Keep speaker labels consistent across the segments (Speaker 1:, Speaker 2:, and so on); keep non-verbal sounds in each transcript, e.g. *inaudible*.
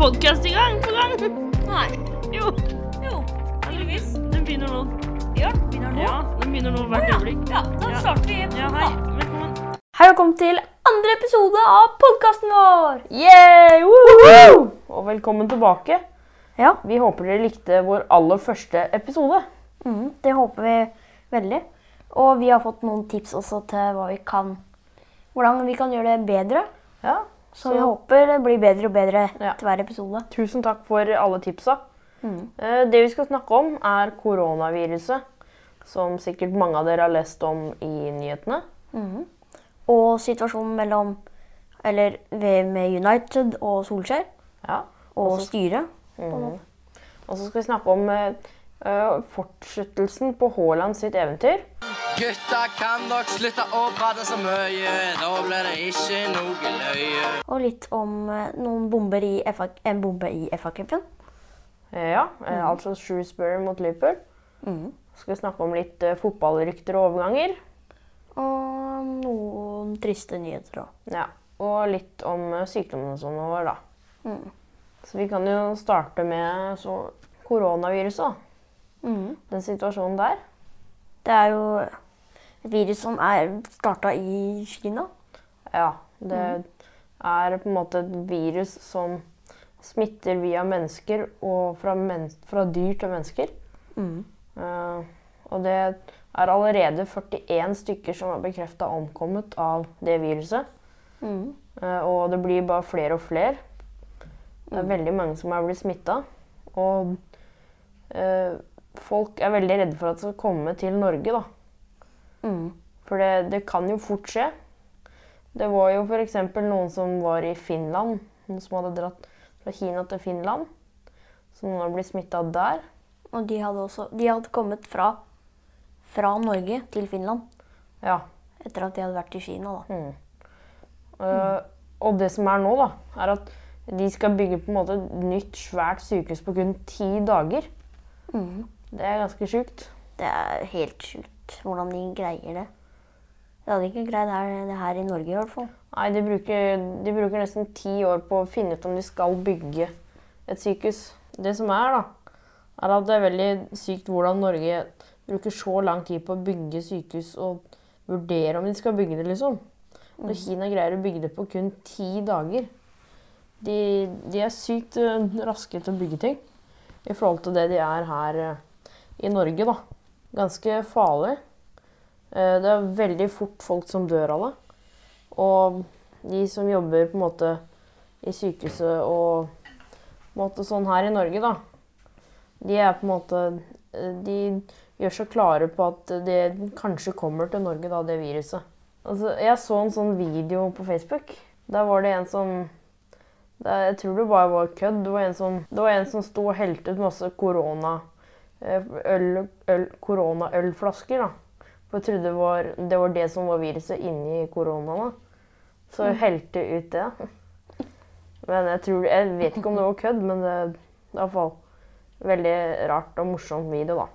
Speaker 1: podkast i gang på gang.
Speaker 2: Nei. *laughs*
Speaker 1: Jo,
Speaker 2: Jo, heldigvis.
Speaker 1: den begynner nå.
Speaker 2: Ja, begynner nå.
Speaker 1: Ja, den begynner nå hvert øyeblikk.
Speaker 2: ja, da starter vi
Speaker 1: Ja, hei. Velkommen.
Speaker 3: Hei velkommen til andre episode av podkasten vår! Yeah! Woohoo!
Speaker 1: Og velkommen tilbake.
Speaker 3: Ja,
Speaker 1: Vi håper dere likte vår aller første episode.
Speaker 3: Mm, det håper vi veldig. Og vi har fått noen tips også til hva vi kan, hvordan vi kan gjøre det bedre.
Speaker 1: Ja,
Speaker 3: Så, vi håper det blir bedre og bedre
Speaker 1: Ja.
Speaker 3: til hver episode.
Speaker 1: Tusen takk for alle tipsa.
Speaker 3: Mhm.
Speaker 1: Eh, Det vi skal snakke om, er koronaviruset. Som sikkert mange av dere har lest om i nyhetene.
Speaker 3: Mm. Og situasjonen mellom Eller med United og Solskjær
Speaker 1: Ja.
Speaker 3: og styret.
Speaker 1: Mm. Og så skal vi snakke om eh, fortsettelsen på Haaland sitt eventyr.
Speaker 4: Gutta, kan dere slutte å prate så mye? Da blir det ikke noe løye.
Speaker 3: Og litt om eh, noen bomber i FA, en bombe i FA-cupen.
Speaker 1: Eh, Ja, mm. altså Shrewsbury mot Liverpool. Mm. Skal vi snakke om litt eh, fotballrykter og overganger.
Speaker 3: Og noen triste nyheter òg.
Speaker 1: Ja, og litt om eh, sykdommene sånn over, da.
Speaker 3: Mm.
Speaker 1: Så vi kan jo starte med så, koronaviruset. da.
Speaker 3: Mm.
Speaker 1: Den situasjonen der.
Speaker 3: Det er jo virus som er starta i Kina.
Speaker 1: Ja, det er på en måte et virus som smitter via mennesker og fra, men fra dyr til mennesker. Eh, og det er allerede 41 stykker som er bekrefta omkommet av det viruset. Eh, og det blir bare flere og flere. Det er veldig mange som er blitt smitta. Og uh, folk er veldig redde for at det skal komme til Norge, da. For det, det kan jo fort skje. Det var jo f.eks. noen som var i Finland, noen som hadde dratt fra Kina til Finland. Så noen har blitt smitta der.
Speaker 3: Og de hadde også De hadde kommet fra, fra Norge til Finland
Speaker 1: Ja.
Speaker 3: etter at de hadde vært i Kina. da.
Speaker 1: Eh, og det som er nå, da, er at de skal bygge på en måte et nytt, svært sykehus på kun ti dager. Det er ganske sjukt.
Speaker 3: Det er helt sjukt hvordan de greier det. De hadde ikke greid her, det her i Norge i hvert fall.
Speaker 1: Nei, de bruker, de bruker nesten ti år på å finne ut om de skal bygge et sykehus. Det som er, da, er at det er veldig sykt hvordan Norge bruker så lang tid på å bygge sykehus og vurdere om de skal bygge det, liksom. Når Kina greier å bygge det på kun ti dager. De, de er sykt eh, raske til å bygge ting i forhold til det de er her eh, i Norge, da. Ganske farlig. Eh, Det er veldig fort folk som dør av det. Og de som jobber på en måte i sykehuset og på en måte sånn her i Norge, da, de er på en måte eh, De gjør seg klare på at det kanskje kommer til Norge, da, det viruset. Altså, jeg så en sånn video på Facebook. Der var det en som Jeg tror det bare var kødd. Det var en som, det var en som sto og helte ut masse korona øl, øl, koronaølflasker. da. For jeg trodde det var, det var det som var viruset inni korona. da. Så jeg helte ut det. Men jeg, tror, jeg vet ikke om det var kødd, men det, er iallfall veldig rart og morsomt video, da.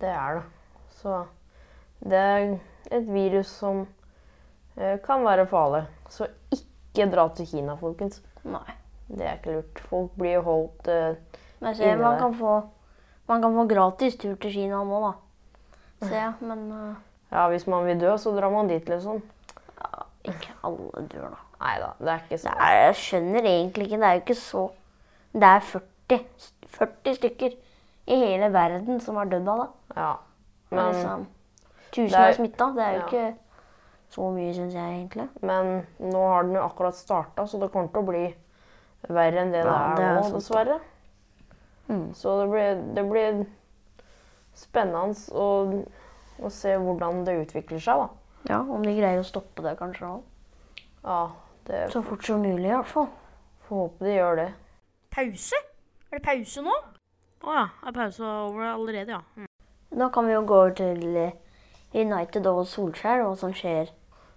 Speaker 1: Det er det. Så det er et virus som eh, kan være farlig. Så ikke dra til Kina, folkens.
Speaker 3: Nei.
Speaker 1: Det er ikke lurt. Folk blir holdt eh,
Speaker 3: se, man
Speaker 1: der.
Speaker 3: kan, få, man kan få gratis tur til Kina nå, da. Se, men uh...
Speaker 1: Ja, hvis man vil dø, så drar man dit, liksom.
Speaker 3: ikke alle dør, da.
Speaker 1: Nei da, det er ikke så
Speaker 3: er, jeg skjønner egentlig ikke. Det er jo ikke så Det er 40, 40 stykker i hele verden som har dødd av det.
Speaker 1: Ja.
Speaker 3: Men, liksom, tusen
Speaker 1: det er-
Speaker 3: er smitta. Det er jo
Speaker 1: ja.
Speaker 3: ikke så mye, syns jeg egentlig.
Speaker 1: men nå har den jo akkurat starta, så det kommer til å bli verre enn det
Speaker 3: Ja, det er
Speaker 1: nå, dessverre.
Speaker 3: Mm.
Speaker 1: Så det blir, det blir spennende å, å se hvordan det utvikler seg, da.
Speaker 3: Ja, Om de greier å stoppe det, kanskje. òg.
Speaker 1: Ja, det
Speaker 3: Så fort som mulig, i hvert fall.
Speaker 1: får håpe de gjør det.
Speaker 2: Pause? Er det pause nå?
Speaker 1: Å ja, er pause over allerede, ja. Mm.
Speaker 3: Da kan vi jo gå over til eh, United og Solskjær, hva som skjer.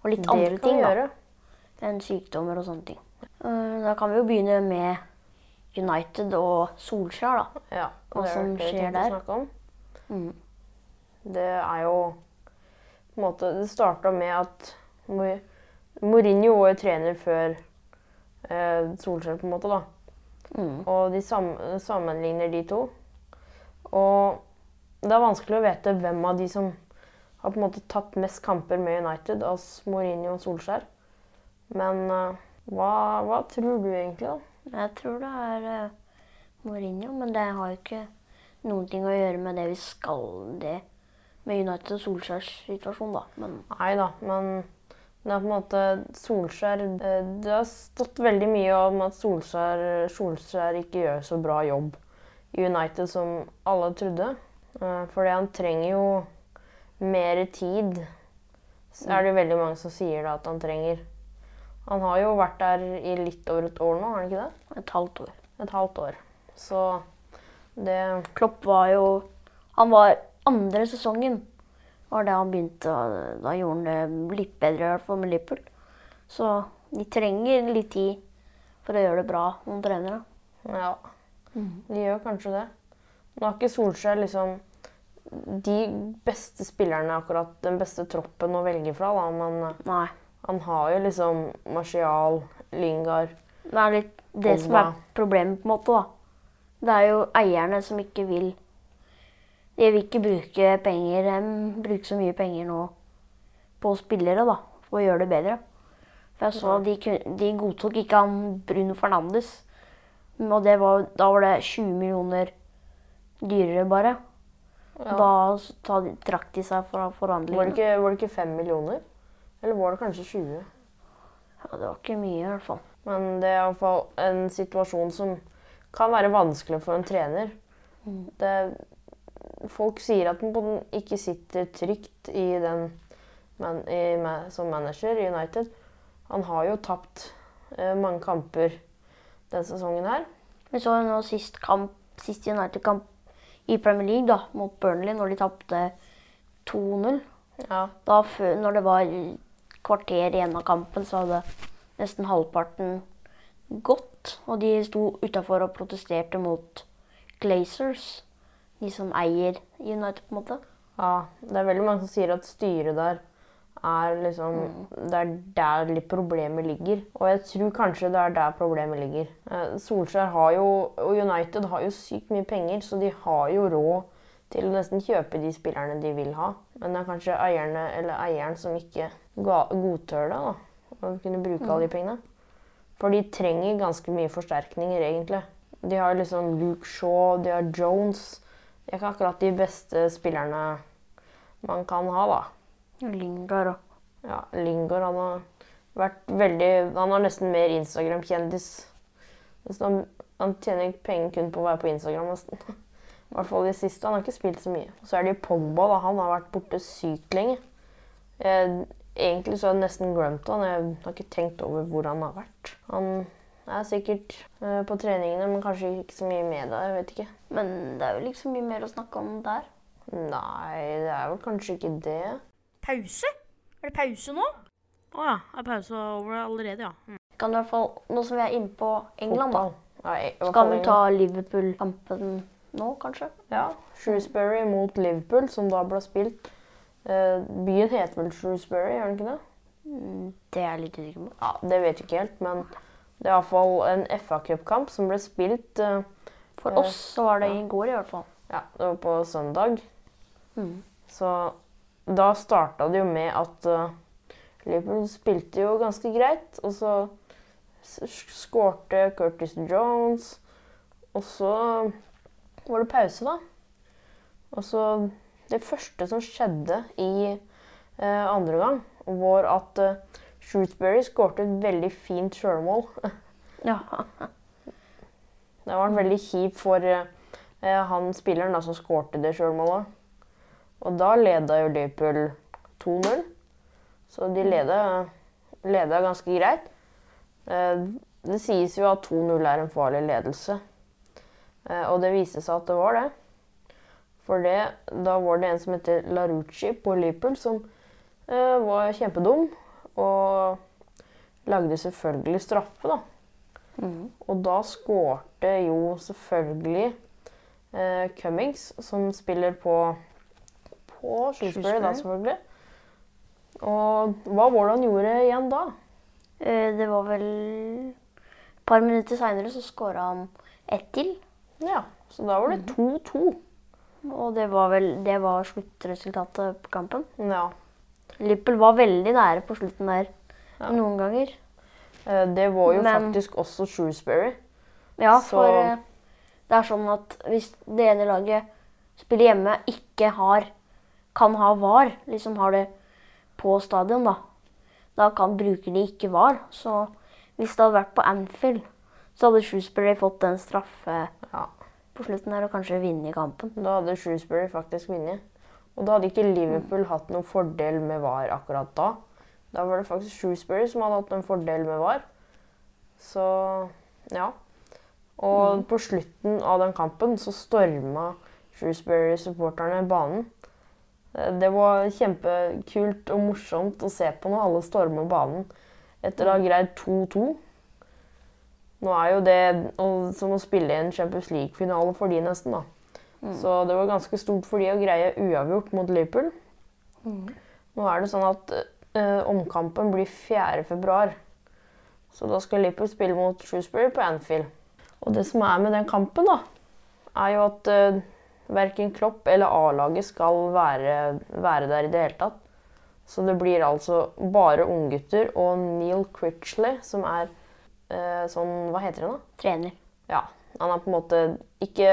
Speaker 3: Og litt andre
Speaker 1: Det kan
Speaker 3: ting
Speaker 1: vi
Speaker 3: da,
Speaker 1: gjøre.
Speaker 3: enn sykdommer og sånne ting. Eh, Da kan vi jo begynne med United og Solskjær, da.
Speaker 1: Ja,
Speaker 3: Hva
Speaker 1: det er
Speaker 3: som skjer der. Mm.
Speaker 1: Det er jo på en måte, Det starta med at Mourinho var jo trener før eh, Solskjær, på en måte, da.
Speaker 3: Mm.
Speaker 1: Og de sam sammenligner de to. Og det er vanskelig å vite hvem av de som har på en måte tatt mest kamper med United, altså Mourinho og Solskjær. Men uh, hva, hva tror du egentlig, da?
Speaker 3: Jeg tror det er eh, Mourinho, men det har jo ikke noen ting å gjøre med det vi skal det med United og Solskjærs situasjon, da. Men
Speaker 1: Nei da, men det er på en måte Solskjær eh, Det har stått veldig mye om at Solskjær, Solskjær ikke gjør så bra jobb i United som alle trodde. Eh, Fordi han trenger jo mer tid. Så er det jo veldig mange som sier da at han trenger. Han har jo vært der i litt over et år nå, har han ikke det?
Speaker 3: et halvt år.
Speaker 1: Et halvt år. Så det
Speaker 3: Klopp var jo Han var andre sesongen var det han begynte. Da gjorde han det litt bedre, i hvert fall med Liverpool. Så de trenger litt tid for å gjøre det bra, noen trenere.
Speaker 1: Ja, de gjør kanskje det. Nå har ikke Solskjær liksom de beste spillerne, akkurat den beste troppen å velge fra, da, men eh,
Speaker 3: Nei.
Speaker 1: Han har jo liksom Martial, Lingard
Speaker 3: Det er litt det som er problemet, på en måte. da. Det er jo eierne som ikke vil De vil ikke bruke penger De bruker så mye penger nå på spillere da, for å gjøre det bedre. For jeg så de, de godtok ikke han Bruno Fernandes. Og det var, da var det 20 millioner dyrere, bare.
Speaker 1: Ja.
Speaker 3: Da de- trakk de seg fra
Speaker 1: Var
Speaker 3: forhandlingene.
Speaker 1: var det ikke fem millioner? Eller var det kanskje 20?
Speaker 3: Ja, det var ikke mye, i hvert fall.
Speaker 1: Men det er iallfall en situasjon som kan være vanskelig for en trener. Det, folk sier at han den ikke sitter trygt i den men, i, som manager i United. Han har jo tapt eh, mange kamper denne sesongen her.
Speaker 3: Vi så jo nå sist kamp, sist United-kamp i Premier League da, mot Burnley, når de tapte 2-0.
Speaker 1: Ja.
Speaker 3: Da når det var kvarter igjen av kampen, så hadde nesten halvparten gått. Og de sto utafor og protesterte mot Glazers, de som eier United, på en måte.
Speaker 1: ja. Det er veldig mange som sier at styret der er liksom Det er der litt problemet ligger. Og jeg tror kanskje det er der problemet ligger. Eh, Solskjær har jo, og United har jo sykt mye penger, så de har jo råd til å nesten kjøpe de spillerne de vil ha. Men det er kanskje eierne eller eieren som ikke godtør det, da. Å kunne bruke alle de pengene. For de trenger ganske mye forsterkninger, egentlig. De har liksom Luke Shaw, de har Jones. Det er ikke akkurat de beste spillerne man kan ha, da.
Speaker 3: Lingard òg.
Speaker 1: Ja, Lingard han har vært veldig Han har nesten mer Instagram-kjendis. Han, han tjener penger kun på å være på Instagram, nesten. *laughs* I hvert fall i det siste. Han har ikke spilt så mye. Så er det Pogba. da, Han har vært borte sykt lenge. Jeg, egentlig så har jeg nesten glemt han. Jeg har ikke tenkt over hvor han har vært. Han er sikkert eh, på treningene, men kanskje ikke så mye med deg. Jeg vet ikke.
Speaker 3: Men det er jo liksom mye mer å snakke om der.
Speaker 1: Nei, det er vel kanskje ikke det.
Speaker 2: Pause? Er det pause nå?
Speaker 5: Å ja. Er pause over allerede, ja. Mm.
Speaker 3: Kan i hvert fall, Nå som vi er inne på England, da,
Speaker 1: Fotball. Ja, i- i hvert
Speaker 3: så
Speaker 1: fall
Speaker 3: kan vi ta Liverpool-kampen nå, kanskje?
Speaker 1: Ja, Shrewsbury mot Liverpool, som da ble spilt. Eh, byen heter vel Shrewsbury, gjør den ikke det?
Speaker 3: Mm, Det er jeg litt usikker på.
Speaker 1: Ja, Det vet jeg ikke helt, men det er iallfall en FA-cupkamp som ble spilt uh,
Speaker 3: For
Speaker 1: Eh,
Speaker 3: oss så var det i går, i hvert fall.
Speaker 1: ja, det var på søndag.
Speaker 3: Mm.
Speaker 1: Så da starta det jo med at uh, Liverpool spilte jo ganske greit, og så skårte Curtis Jones. Og så var det pause, da. Og så Det første som skjedde i eh, andre gang, var at eh, Shrewsbury skårte et veldig fint sjølmål. *laughs*
Speaker 3: Ja.
Speaker 1: Det var en veldig kjipt for eh, han spilleren da, som skårte det sjølmålet. Og da leda jo Liverpool 2-0. Så de leda, leda ganske greit. Eh, det sies jo at 2-0 er en farlig ledelse. Eh, og det viste seg at det var det. For det, da var det en som heter Larucci på Liverpool, som eh, var kjempedum. Og lagde selvfølgelig straffe, da.
Speaker 3: Mm.
Speaker 1: Og da skårte jo selvfølgelig eh, Cummings, som spiller på på Shrewsbury, da selvfølgelig. Og hva var det han gjorde igjen da?
Speaker 3: Eh, Det var vel Et par minutter seinere så skåra han ett til.
Speaker 1: Ja, så da var det 2-2.
Speaker 3: Og det var vel det var sluttresultatet på kampen.
Speaker 1: Ja.
Speaker 3: Lippel var veldig nære på slutten der noen ganger.
Speaker 1: Eh, Det var jo
Speaker 3: Men-
Speaker 1: faktisk også Shrewsbury.
Speaker 3: Ja,
Speaker 1: Så-
Speaker 3: for eh, det er sånn at hvis det ene laget spiller hjemme, ikke har kan ha VAR, liksom har det på stadion, da, da kan bruker de ikke VAR. Så hvis det hadde vært på Anfield, så hadde Shrewsbury fått den straffe
Speaker 1: Ja.
Speaker 3: På slutten her og kanskje vunnet kampen.
Speaker 1: Da hadde Shrewsbury faktisk vunnet. Og da hadde ikke Liverpool hatt noen fordel med VAR akkurat da. Da var det faktisk Shrewsbury som hadde hatt en fordel med VAR. Så ja. Og på slutten av den kampen så storma Shrewsbury-supporterne banen. Eh, Det var kjempekult og morsomt å se på når alle stormer banen etter å ha greid 2-2. Nå er jo det som å spille i en Champions League-finale for de nesten, da. Så det var ganske stort for de å greie uavgjort mot Liverpool. Nå er det sånn at eh, omkampen blir 4. februar. Så da skal Liverpool spille mot Shrewsbury på Anfield. Og det som er med den kampen, da, er jo at eh, verken Klopp eller A-laget skal være, være der i det hele tatt. Så det blir altså bare unggutter og Neil Critchley, som er sånn Hva heter det da?
Speaker 3: Trener.
Speaker 1: Ja, han er på en måte ikke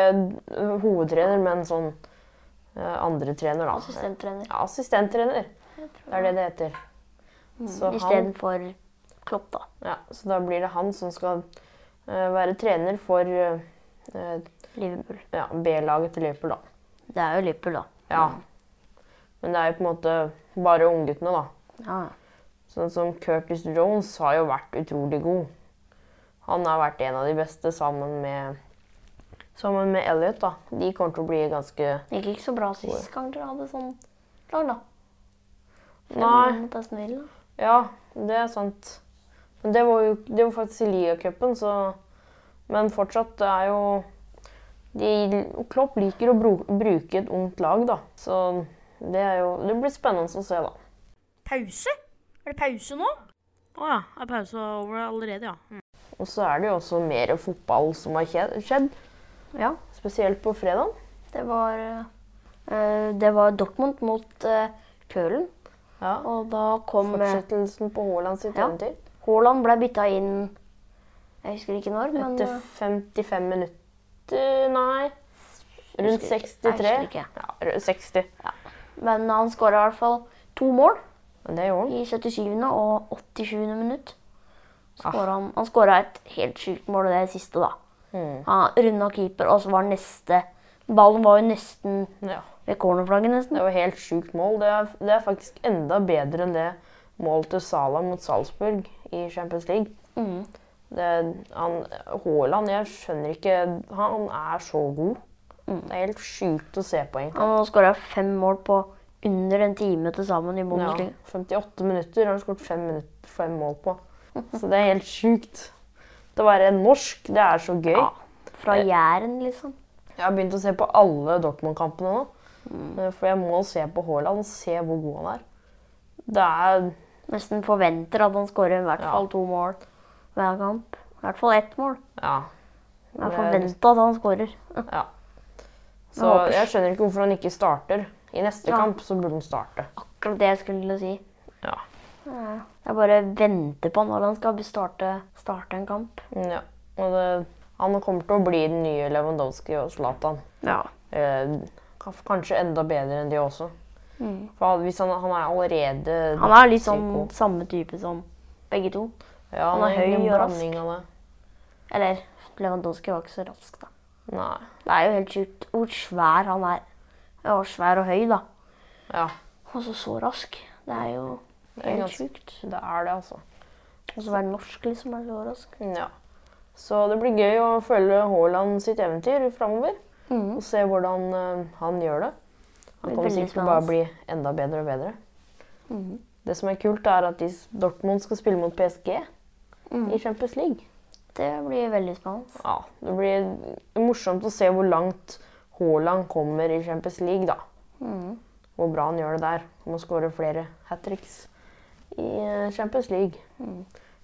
Speaker 1: hovedtrener, men sånn øh, andre trener, da.
Speaker 3: Assistenttrener.
Speaker 1: Ja, assistenttrener. Det er det det heter. Mm.
Speaker 3: Istedenfor Klopp, da.
Speaker 1: ja, så da blir det han som skal øh, være trener for øh,
Speaker 3: Liverpool.
Speaker 1: ja, B-laget til Liverpool, da.
Speaker 3: Det er jo Liverpool, da.
Speaker 1: Ja. Men det er jo på en måte bare ungguttene, da.
Speaker 3: Ja.
Speaker 1: Sånn som Curtis Jones har jo vært utrolig god. Han har vært en av de beste sammen med Sammen med Elliot, da. De kommer til å bli ganske
Speaker 3: Det gikk ikke så bra sist gang dere hadde sånn lag, da. Fem
Speaker 1: Nei. Ja, det er sant. Men det var jo det var faktisk i ligacupen, så Men fortsatt, det er jo de, Klopp liker å bruke et ungt lag, da. Så det er jo Det blir spennende å se, da.
Speaker 2: Pause? Er det pause nå?
Speaker 5: Å ja. Er pause over allerede, ja. Mm.
Speaker 1: Og så er det jo også mer fotball som har skjedd,
Speaker 3: Ja.
Speaker 1: spesielt på fredag.
Speaker 3: Det var, eh, det var Dortmund mot uh, Kølen.
Speaker 1: Ja.
Speaker 3: Og da kom eh,
Speaker 1: Fortsettelsen på Haaland sitt
Speaker 3: Ja.
Speaker 1: eventyr.
Speaker 3: Haaland ble bytta inn Jeg husker ikke når, men
Speaker 1: Etter
Speaker 3: eh,
Speaker 1: 55 minutter Nei. Rundt 63.
Speaker 3: Jeg ikke.
Speaker 1: Ja, rundt 60.
Speaker 3: Men han skåra i hvert fall to mål
Speaker 1: det gjorde han.
Speaker 3: i 77. og 87. minutt. Skåret Han, han skåra et helt sjukt mål, det siste, da.
Speaker 1: Mm.
Speaker 3: Han runda keeper, og så var neste Ballen var jo nesten
Speaker 1: Ja.
Speaker 3: ved cornerflagget, nesten.
Speaker 1: Det var helt sjukt mål. Det er, det er faktisk enda bedre enn det mål til Salah mot Salzburg i Champions League.
Speaker 3: Mm.
Speaker 1: Det, han, Haaland, jeg skjønner ikke Han er så god.
Speaker 3: Mm.
Speaker 1: Det er helt sjukt å se på, egentlig.
Speaker 3: Han har skåra fem mål på under en time til sammen i
Speaker 1: Ja, 58 minutter har han skåret fem, fem mål på. Så det er helt sjukt. Det å være norsk, det er så gøy.
Speaker 3: Ja. Fra Jæren, liksom.
Speaker 1: Jeg har begynt å se på alle Dortmund-kampene nå. Mm. For jeg må se på Haaland og se hvor god han er. Det er
Speaker 3: Nesten forventer at han skårer i hvert
Speaker 1: Ja.
Speaker 3: fall to mål hver kamp. I hvert fall ett mål.
Speaker 1: Ja.
Speaker 3: Det er forventa at han skårer.
Speaker 1: ja. Så
Speaker 3: Jeg
Speaker 1: jeg skjønner ikke hvorfor han ikke starter. I neste
Speaker 3: Ja.
Speaker 1: kamp så burde han starte.
Speaker 3: Akkurat det jeg skulle si.
Speaker 1: Ja.
Speaker 3: Eh, Jeg bare venter på når han skal starte, starte en kamp.
Speaker 1: Mm, ja. Og det, han kommer til å bli den nye Lewandowski og Zlatan.
Speaker 3: Ja.
Speaker 1: Eh, kanskje enda bedre enn de også. For hvis han, han er allerede
Speaker 3: Mm. Han er litt sånn
Speaker 1: psyko.
Speaker 3: samme type som begge to.
Speaker 1: ja,
Speaker 3: han er høy og rask. Eller Lewandowski var ikke så rask, da.
Speaker 1: Nei.
Speaker 3: Det er jo helt sjukt hvor svær han er. Og svær og høy, da.
Speaker 1: Ja,
Speaker 3: Og så så rask. Det er jo
Speaker 1: er
Speaker 3: helt
Speaker 1: ganske-
Speaker 3: sjukt.
Speaker 1: det er det, altså.
Speaker 3: Og så være norsk, liksom, er så rask.
Speaker 1: Ja. Så det blir gøy å følge Haaland sitt eventyr framover.
Speaker 3: Mm.
Speaker 1: Og se hvordan uh, han gjør det. Han kommer sikkert til å bare bli enda bedre og bedre.
Speaker 3: Mm.
Speaker 1: Det som er kult, er at Dortmund skal spille mot PSG
Speaker 3: mm.
Speaker 1: i Champions League.
Speaker 3: Det blir veldig spennende.
Speaker 1: Ja, det blir morsomt å se hvor langt Haaland kommer i Champions League, da.
Speaker 3: Mhm.
Speaker 1: Hvor bra han gjør det der. Om å skåre flere hat tricks i eh, Champions League.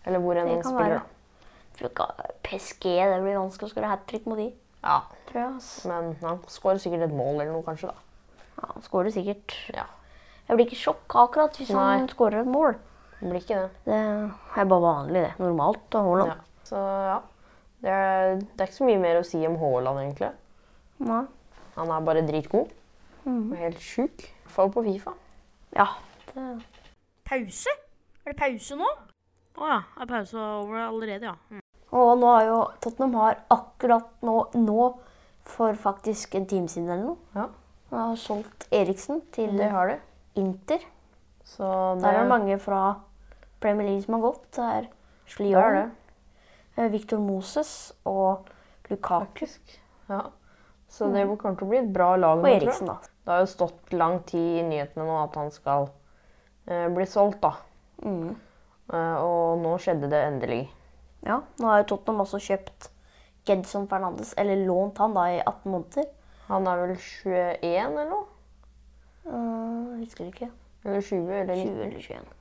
Speaker 1: Eller hvor enn spiller,
Speaker 3: være.
Speaker 1: da.
Speaker 3: PSG, det blir vanskelig å skåre hat trick mot de,
Speaker 1: Ja,
Speaker 3: tror jeg. ass.
Speaker 1: men han skårer sikkert et mål eller noe, kanskje. da.
Speaker 3: Ja, han skårer sikkert.
Speaker 1: Ja,
Speaker 3: Jeg blir ikke sjokka akkurat hvis han skårer et mål.
Speaker 1: Det blir ikke det.
Speaker 3: Det er bare vanlig, det. Normalt. Da, Haaland.
Speaker 1: Ja. Så ja. Det er, det er ikke så mye mer å si om Haaland, egentlig.
Speaker 3: Nei.
Speaker 1: Han er bare dritgod.
Speaker 3: Mhm.
Speaker 1: Og helt sjuk. Fall på Fifa.
Speaker 3: Ja. Det,
Speaker 2: Pause? Er det pause nå?
Speaker 5: Å ja. Er pause over allerede, ja. Mm.
Speaker 3: og nå har jo Tottenham har akkurat nå, nå for faktisk en time siden eller noe,
Speaker 1: Ja,
Speaker 3: Han har solgt Eriksen til
Speaker 1: det har de.
Speaker 3: Inter.
Speaker 1: Så det,
Speaker 3: Der er det mange fra Premier League som har gått. Det er
Speaker 1: det
Speaker 3: Slion, eh, Victor Moses og Lukaku.
Speaker 1: Ja. Så det kommer til å bli et bra lag.
Speaker 3: Og. Eriksen, da.
Speaker 1: Det har jo stått lang tid i nyhetene nå at han skal eh, bli solgt, da.
Speaker 3: Mm.
Speaker 1: Eh, og nå skjedde det endelig.
Speaker 3: Ja, nå har jo Tottenham også kjøpt Gedson Fernandes, eller lånt han da i 18 måneder.
Speaker 1: Han er vel 21 eller noe?
Speaker 3: Uh, husker ikke.
Speaker 1: Eller 20 eller
Speaker 3: 20 eller 21.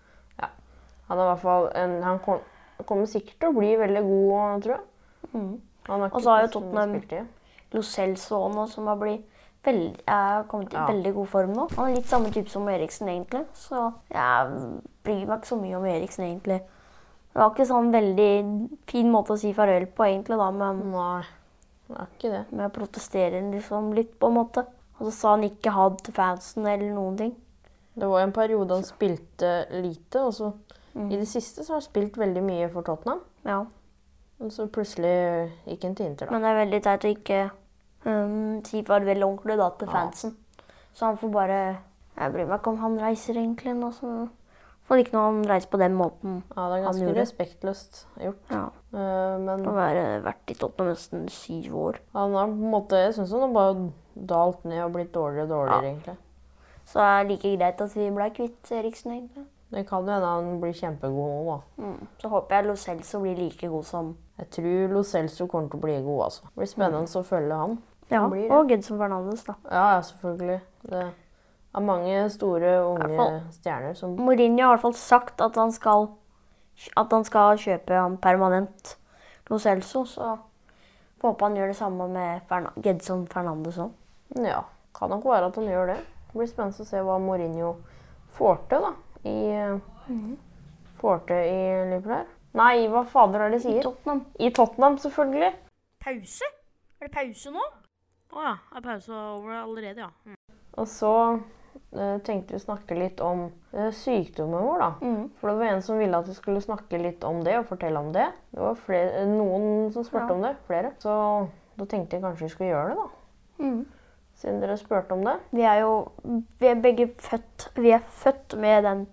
Speaker 1: Han er i hvert fall en, Han kom, kommer sikkert til å bli veldig god, tror jeg.
Speaker 3: Mm. Og så har jo Tottenham-. Lo Celso nå, som har blitt veld, har kommet i
Speaker 1: Ja.
Speaker 3: veldig god form nå. Han er litt samme type som Eriksen, egentlig. Så jeg bryr meg ikke så mye om Eriksen, egentlig. Det var ikke sånn veldig fin måte å si farvel på, egentlig, da, men
Speaker 1: Nei, det er ikke det.
Speaker 3: men jeg protesterer liksom litt, på en måte. Og så sa han ikke ha det til fansen eller noen ting.
Speaker 1: Det var en periode han spilte lite, og så
Speaker 3: Mm.
Speaker 1: i det siste så har han spilt veldig mye for Tottenham.
Speaker 3: Ja.
Speaker 1: Og så plutselig gikk han til Inter, da.
Speaker 3: Men det er veldig teit å ikke um, si farvel ordentlig da, til fansen. Så han får bare Jeg bryr meg ikke om han reiser, egentlig. Nå, så får ikke noe han reiser på den måten.
Speaker 1: Ja, det er ganske respektløst gjort.
Speaker 3: Ja.
Speaker 1: Uh, men
Speaker 3: Han har vært i Tottenham nesten syv år.
Speaker 1: han har på en måte Jeg syns han har bare dalt ned og blitt dårligere og dårligere, egentlig.
Speaker 3: Så det er like greit at vi ble kvitt Eriksen, egentlig.
Speaker 1: Det kan jo hende han blir kjempegod nå, da.
Speaker 3: Mm. Så håper jeg Lo Celso blir like god som
Speaker 1: Jeg tror Lo Celso kommer til å bli god, altså. Det blir spennende å følge han.
Speaker 3: Ja,
Speaker 1: blir
Speaker 3: og Gedson Fernandes, da.
Speaker 1: Ja, ja, selvfølgelig. Det er mange store, unge
Speaker 3: fall.
Speaker 1: stjerner som
Speaker 3: Mourinho har i hvert fall sagt at han skal, at han skal kjøpe han permanent Lo Celso, så får håpe han gjør det samme med Ferna Gedson Fernandes òg.
Speaker 1: Ja, kan nok være at han gjør det. Det blir spennende å se hva Mourinho får til, da. I, Får til i Liverpool her. Nei, hva fader er det de sier?
Speaker 3: I Tottenham.
Speaker 1: I Tottenham, selvfølgelig.
Speaker 2: Pause? Er det pause nå?
Speaker 5: Å ja. Er pausa over allerede, ja. Mm.
Speaker 1: Og så eh, tenkte vi å snakke litt om eh, sykdommen vår, da.
Speaker 3: Mm.
Speaker 1: For det var en som ville at vi skulle snakke litt om det og fortelle om det. Det var flere, eh, noen som spurte
Speaker 3: Ja.
Speaker 1: om det. Flere. Så da tenkte jeg kanskje vi skulle gjøre det, da.
Speaker 3: Mm.
Speaker 1: Siden dere spurte om det.
Speaker 3: Vi er jo vi er begge født Vi er født med den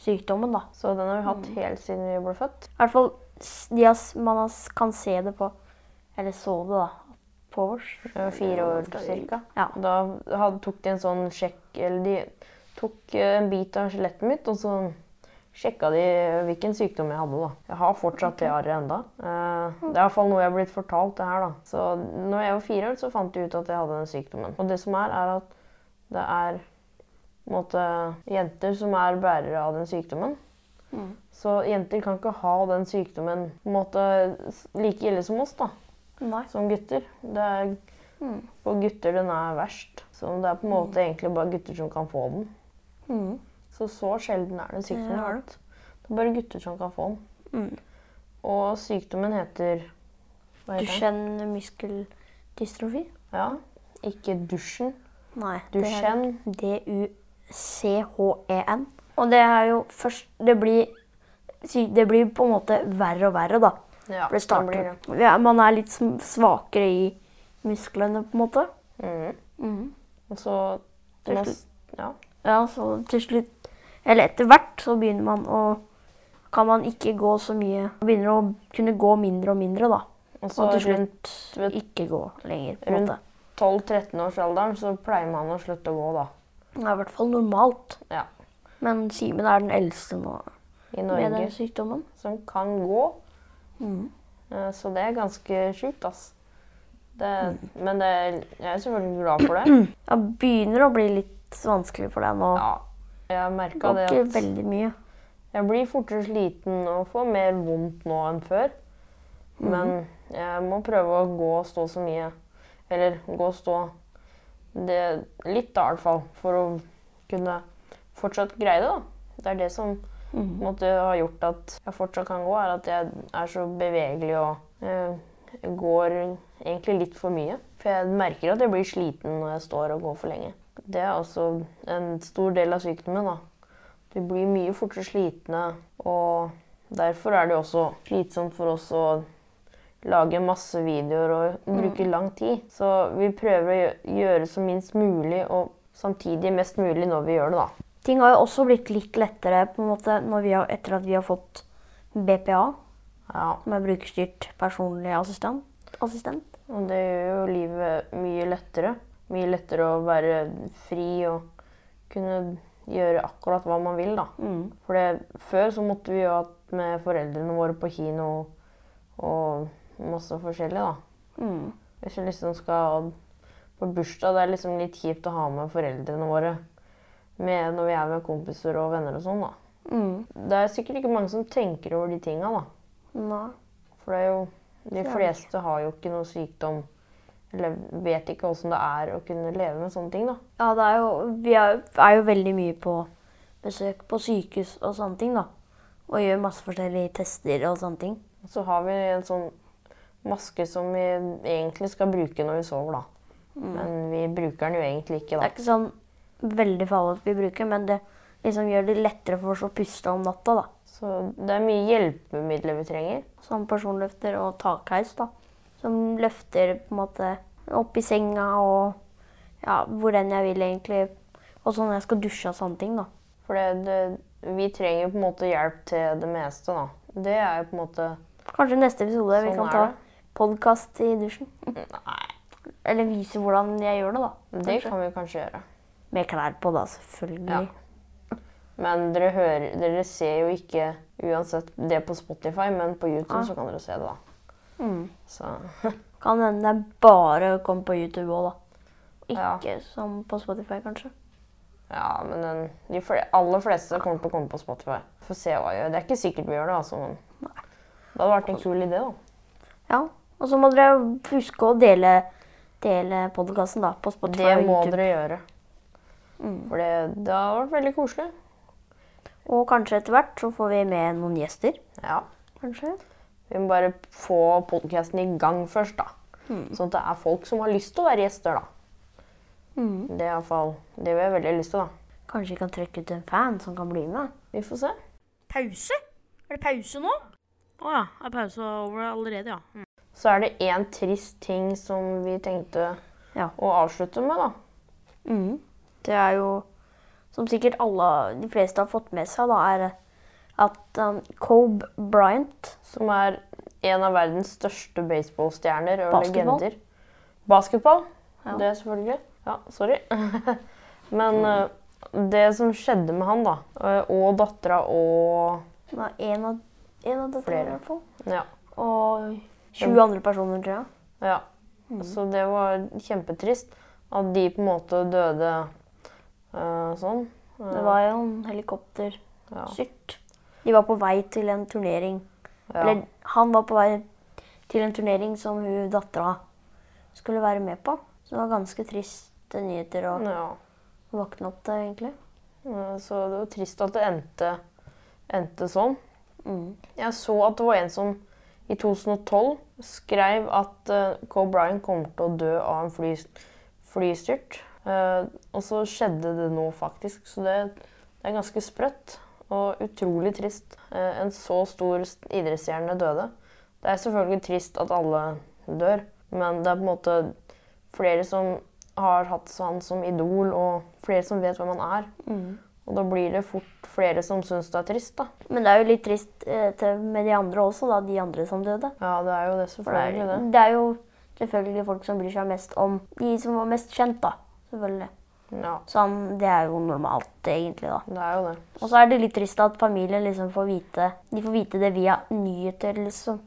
Speaker 3: sykdommen, da.
Speaker 1: Så den har vi
Speaker 3: Mm.
Speaker 1: hatt helt siden vi ble født.
Speaker 3: I hvert fall de har, man har, kan se det på Eller så det, da. På
Speaker 1: vårs. Fire år cirka.
Speaker 3: Ja.
Speaker 1: Da hadde, tok de en sånn sjekk Eller de tok eh, en bit av skjelettet mitt, og så sjekka de hvilken sykdom jeg hadde. da. Jeg har fortsatt det arret enda. Eh, det er i hvert fall noe jeg har blitt fortalt. det her da. Så når jeg var fire år, så fant de ut at jeg hadde den sykdommen. Og det som er, er at det er måte, jenter som er bærere av den sykdommen.
Speaker 3: Mm.
Speaker 1: Så jenter kan ikke ha den sykdommen måte like ille som oss, da.
Speaker 3: Nei.
Speaker 1: Som gutter. Det er
Speaker 3: Mm.
Speaker 1: på gutter den er verst. Så det er på en måte egentlig bare gutter som kan få den.
Speaker 3: Mm.
Speaker 1: Så så sjelden er den
Speaker 3: Det
Speaker 1: sykdommen. Ja. Det er bare gutter som kan få den.
Speaker 3: Mm.
Speaker 1: Og sykdommen heter Hva heter?
Speaker 3: Duchenne muskeldystrofi?
Speaker 1: Ja. Ikke dusjen.
Speaker 3: Nei.
Speaker 1: Duchenne.
Speaker 3: D-u-c-h-e-n. Og det er jo først Det blir, det blir på en måte verre og verre, da.
Speaker 1: Ja,
Speaker 3: For det starter.
Speaker 1: blir det.
Speaker 3: Ja, man er litt svakere i musklene, på en måte.
Speaker 1: Mm.
Speaker 3: Mm.
Speaker 1: Og så
Speaker 3: Til slutt.
Speaker 1: Ja.
Speaker 3: Ja, så til slutt Eller etter hvert så begynner man å Kan man ikke gå så mye Begynner å kunne gå mindre og mindre, da.
Speaker 1: Og så
Speaker 3: Og til slutt
Speaker 1: rundt,
Speaker 3: ikke gå lenger. på
Speaker 1: rundt
Speaker 3: måte.
Speaker 1: 12-13-årsalderen så pleier man å slutte å gå, da.
Speaker 3: Det er i hvert fall normalt.
Speaker 1: Ja.
Speaker 3: Men Simen er den eldste nå
Speaker 1: I
Speaker 3: med den
Speaker 1: Norge.
Speaker 3: sykdommen.
Speaker 1: Som kan gå.
Speaker 3: Mhm.
Speaker 1: Eh, Så det er ganske sjukt. Det,
Speaker 3: Mm.
Speaker 1: Men det, jeg er selvfølgelig glad for det. *clears throat*
Speaker 3: Det begynner å bli litt vanskelig for deg nå.
Speaker 1: Ja, jeg
Speaker 3: Det
Speaker 1: merka
Speaker 3: går ikke veldig mye.
Speaker 1: jeg blir fortere sliten og får mer vondt nå enn før. Men jeg må prøve å gå og stå så mye. Eller gå og stå det litt, da, i hvert fall. For å kunne fortsatt greie det, da. Det er det som en måte, har gjort at jeg fortsatt kan gå, er at jeg er så bevegelig og eh, går egentlig litt for mye. For jeg merker at jeg blir sliten når jeg står og går for lenge. Det er også en stor del av sykdommen. da. Du blir mye fortere slitne, og derfor er det også slitsomt for oss å lage masse videoer og bruke lang tid. Så vi prøver å gjøre så minst mulig og samtidig mest mulig når vi gjør det, da.
Speaker 3: Ting har jo også blitt litt lettere på en måte har, etter at vi har fått BPA,
Speaker 1: Ja,
Speaker 3: som er brukerstyrt personlig assistent. assistent.
Speaker 1: og det gjør jo livet mye lettere. Mye lettere å være fri og kunne gjøre akkurat hva man vil, da.
Speaker 3: Mm.
Speaker 1: For det, før så måtte vi jo hatt med foreldrene våre på kino og masse forskjellig, da.
Speaker 3: Mm.
Speaker 1: Hvis vi liksom skal på bursdag, det er liksom litt kjipt å ha med foreldrene våre med når vi er med kompiser og venner og sånn, da.
Speaker 3: Mm.
Speaker 1: Det er sikkert ikke mange som tenker over de tinga, da.
Speaker 3: Nei.
Speaker 1: For det er jo De fleste har jo ikke noe sykdom eller vet ikke åssen det er å kunne leve med sånne ting, da.
Speaker 3: Ja, det er jo, vi er, er jo veldig mye på besøk på sykehus og sånne ting, da. Og gjør masse forskjellige tester og sånne ting.
Speaker 1: Så har vi en sånn maske som vi egentlig skal bruke når vi sover, da. Men vi bruker den jo egentlig ikke,
Speaker 3: Det er ikke sånn veldig farlig at vi bruker, men det liksom gjør det lettere for oss å puste om natta, da.
Speaker 1: Så det er mye hjelpemidler vi trenger.
Speaker 3: Som personløfter og takheis, da. Som løfter på en måte opp i senga og ja, hvor enn jeg vil, egentlig. Og sånn når jeg skal dusje og sånne ting, da.
Speaker 1: For det, det, vi trenger på en måte hjelp til det meste, da. Det er jo på en måte
Speaker 3: Kanskje neste episode vi
Speaker 1: Sånn
Speaker 3: kan
Speaker 1: er
Speaker 3: ta podkast i dusjen.
Speaker 1: Nei,
Speaker 3: Eller vise hvordan jeg gjør det, da.
Speaker 1: det kan vi kanskje gjøre.
Speaker 3: Med klær på, da, selvfølgelig.
Speaker 1: Ja. Men dere, hører, dere ser jo ikke uansett det på Spotify, men på YouTube
Speaker 3: ja.
Speaker 1: så kan dere se det, da.
Speaker 3: Mm.
Speaker 1: Så *laughs*
Speaker 3: Kan hende det bare å komme på YouTube òg, da.
Speaker 1: Ja.
Speaker 3: Ikke som på Spotify, kanskje.
Speaker 1: ja, men den, de fl aller fleste kommer til å komme på Spotify. Får se hva jeg gjør. Det er ikke sikkert vi gjør det, altså, men det hadde vært en kul idé, da.
Speaker 3: Ja. Og så må dere huske å dele, dele podkasten på Spotify
Speaker 1: Det
Speaker 3: og YouTube.
Speaker 1: dere gjøre.
Speaker 3: Mm.
Speaker 1: For det, det har vært veldig koselig.
Speaker 3: Og kanskje etter hvert så får vi med noen gjester.
Speaker 1: Ja.
Speaker 3: Kanskje.
Speaker 1: Vi må bare få podkasten i gang først, da. Sånn at det er folk som har lyst til å være gjester, da.
Speaker 3: Mm.
Speaker 1: Det er i hvert fall det vi har veldig lyst til, da.
Speaker 3: Kanskje vi kan trekke ut en fan som kan bli med.
Speaker 1: Vi får se.
Speaker 2: Pause? Er det pause nå?
Speaker 5: Å ja, er pause over allerede, ja. Mm.
Speaker 1: Så er det én trist ting som vi tenkte
Speaker 3: Ja.
Speaker 1: å avslutte med, da.
Speaker 3: Mm. Det er jo, som sikkert alle, de fleste har fått med seg, da, er at um, Kobe Bryant
Speaker 1: Som er en av verdens største baseballstjerner og
Speaker 3: Basketball?
Speaker 1: legender. Basketball.
Speaker 3: Ja.
Speaker 1: Det er selvfølgelig. Ja, sorry. *laughs* Men uh, det som skjedde med han, da, eh, og dattera og
Speaker 3: er en av, en av
Speaker 1: dattera,
Speaker 3: i hvert fall.
Speaker 1: Ja.
Speaker 3: Og 20 andre personer, tror jeg.
Speaker 1: ja. Så det var kjempetrist at de på en måte døde eh, sånn.
Speaker 3: Det var jo en helikopterstyrt.
Speaker 1: ja.
Speaker 3: De var på vei til en turnering.
Speaker 1: Ja.
Speaker 3: Eller han var på vei til en turnering som hun dattera skulle være med på. Så det var ganske triste nyheter å
Speaker 1: ja.
Speaker 3: våkne opp til, egentlig.
Speaker 1: Eh, Så det var trist at det endte, endte sånn.
Speaker 3: Mm.
Speaker 1: Jeg så at det var en som i 2012 skrev at uh, Bryan Bryant kommer til å dø av en fly, flystyrt. Eh, og så skjedde det nå, faktisk. Så det, det er ganske sprøtt og utrolig trist. Eh, en så stor idrettsstjerne døde. Det er selvfølgelig trist at alle dør, men det er på en måte flere som har hatt han som idol, og flere som vet hvem han er.
Speaker 3: Mm.
Speaker 1: Og da blir det fort flere som syns det er trist, da.
Speaker 3: Men det er jo litt trist eh, med de andre også, da, de andre som døde.
Speaker 1: Ja, det er jo det,
Speaker 3: selvfølgelig. det er,
Speaker 1: det
Speaker 3: er jo selvfølgelig folk som bryr seg mest om de som var mest kjent, da. Selvfølgelig.
Speaker 1: Ja,
Speaker 3: Sånn, det er jo normalt, egentlig, da.
Speaker 1: det er jo det.
Speaker 3: Og så er det litt trist at familien liksom får vite De får vite det via nyheter, liksom.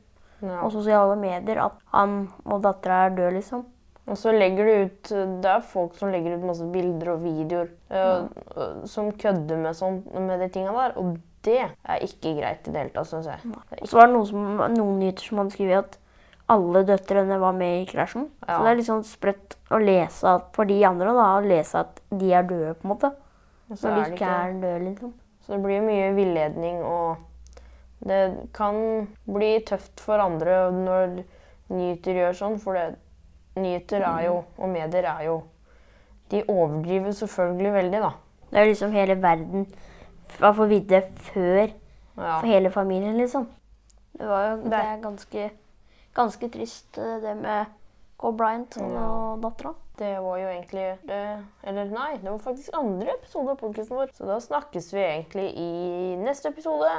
Speaker 1: Ja.
Speaker 3: Og sosiale medier, at han og dattera er død, liksom.
Speaker 1: Og så legger du ut Det er folk som legger ut masse bilder og videoer eh, eh, som kødder med, sånn, med de tinga der. Og det er ikke greit i det hele tatt, syns jeg.
Speaker 3: Og så var det noen, som, noen nyheter som hadde skrevet at alle døtrene var med i krasjen.
Speaker 1: Ja.
Speaker 3: Så det er litt sånn sprøtt å lese at, for de andre da, å lese at de er døde, på en måte.
Speaker 1: Så
Speaker 3: Når
Speaker 1: er
Speaker 3: de ikke er døde, liksom.
Speaker 1: Så det blir mye villedning, og det kan bli tøft for andre når nyheter gjør sånn, for det, nyheter er jo, og medier er jo De overdriver selvfølgelig veldig, da.
Speaker 3: Det er liksom hele verden får vite før
Speaker 1: Ja.
Speaker 3: for hele familien, liksom. Det var jo det
Speaker 1: Det-
Speaker 3: er ganske, ganske trist, eh, det med Kobe Bryant og
Speaker 1: Ja.
Speaker 3: dattera.
Speaker 1: Det var jo egentlig det, Eller nei, det var faktisk andre episode av podkasten vår. Så da snakkes vi egentlig i neste episode.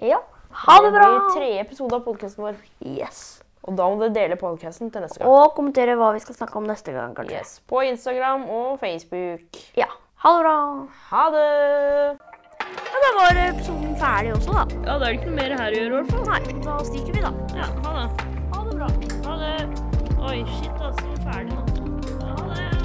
Speaker 3: Ja. Ha det bra!
Speaker 1: blir tredje episode av podkasten vår.
Speaker 3: Yes.
Speaker 1: Og da må dere dele podkasten til neste gang.
Speaker 3: Og kommentere hva vi skal snakke om neste gang, kanskje.
Speaker 1: Yes, På Instagram og Facebook.
Speaker 3: Ja. Ha det bra!
Speaker 1: Ha det!
Speaker 2: Ja, Da var episoden ferdig også, da.
Speaker 5: Ja, da er det ikke noe mer her å gjøre, i hvert fall.
Speaker 2: Nei, da stikker vi, da.
Speaker 5: Ja, ha det
Speaker 2: bra.
Speaker 5: Ha det. Oi, shit, altså. Ferdig nå. Ha det.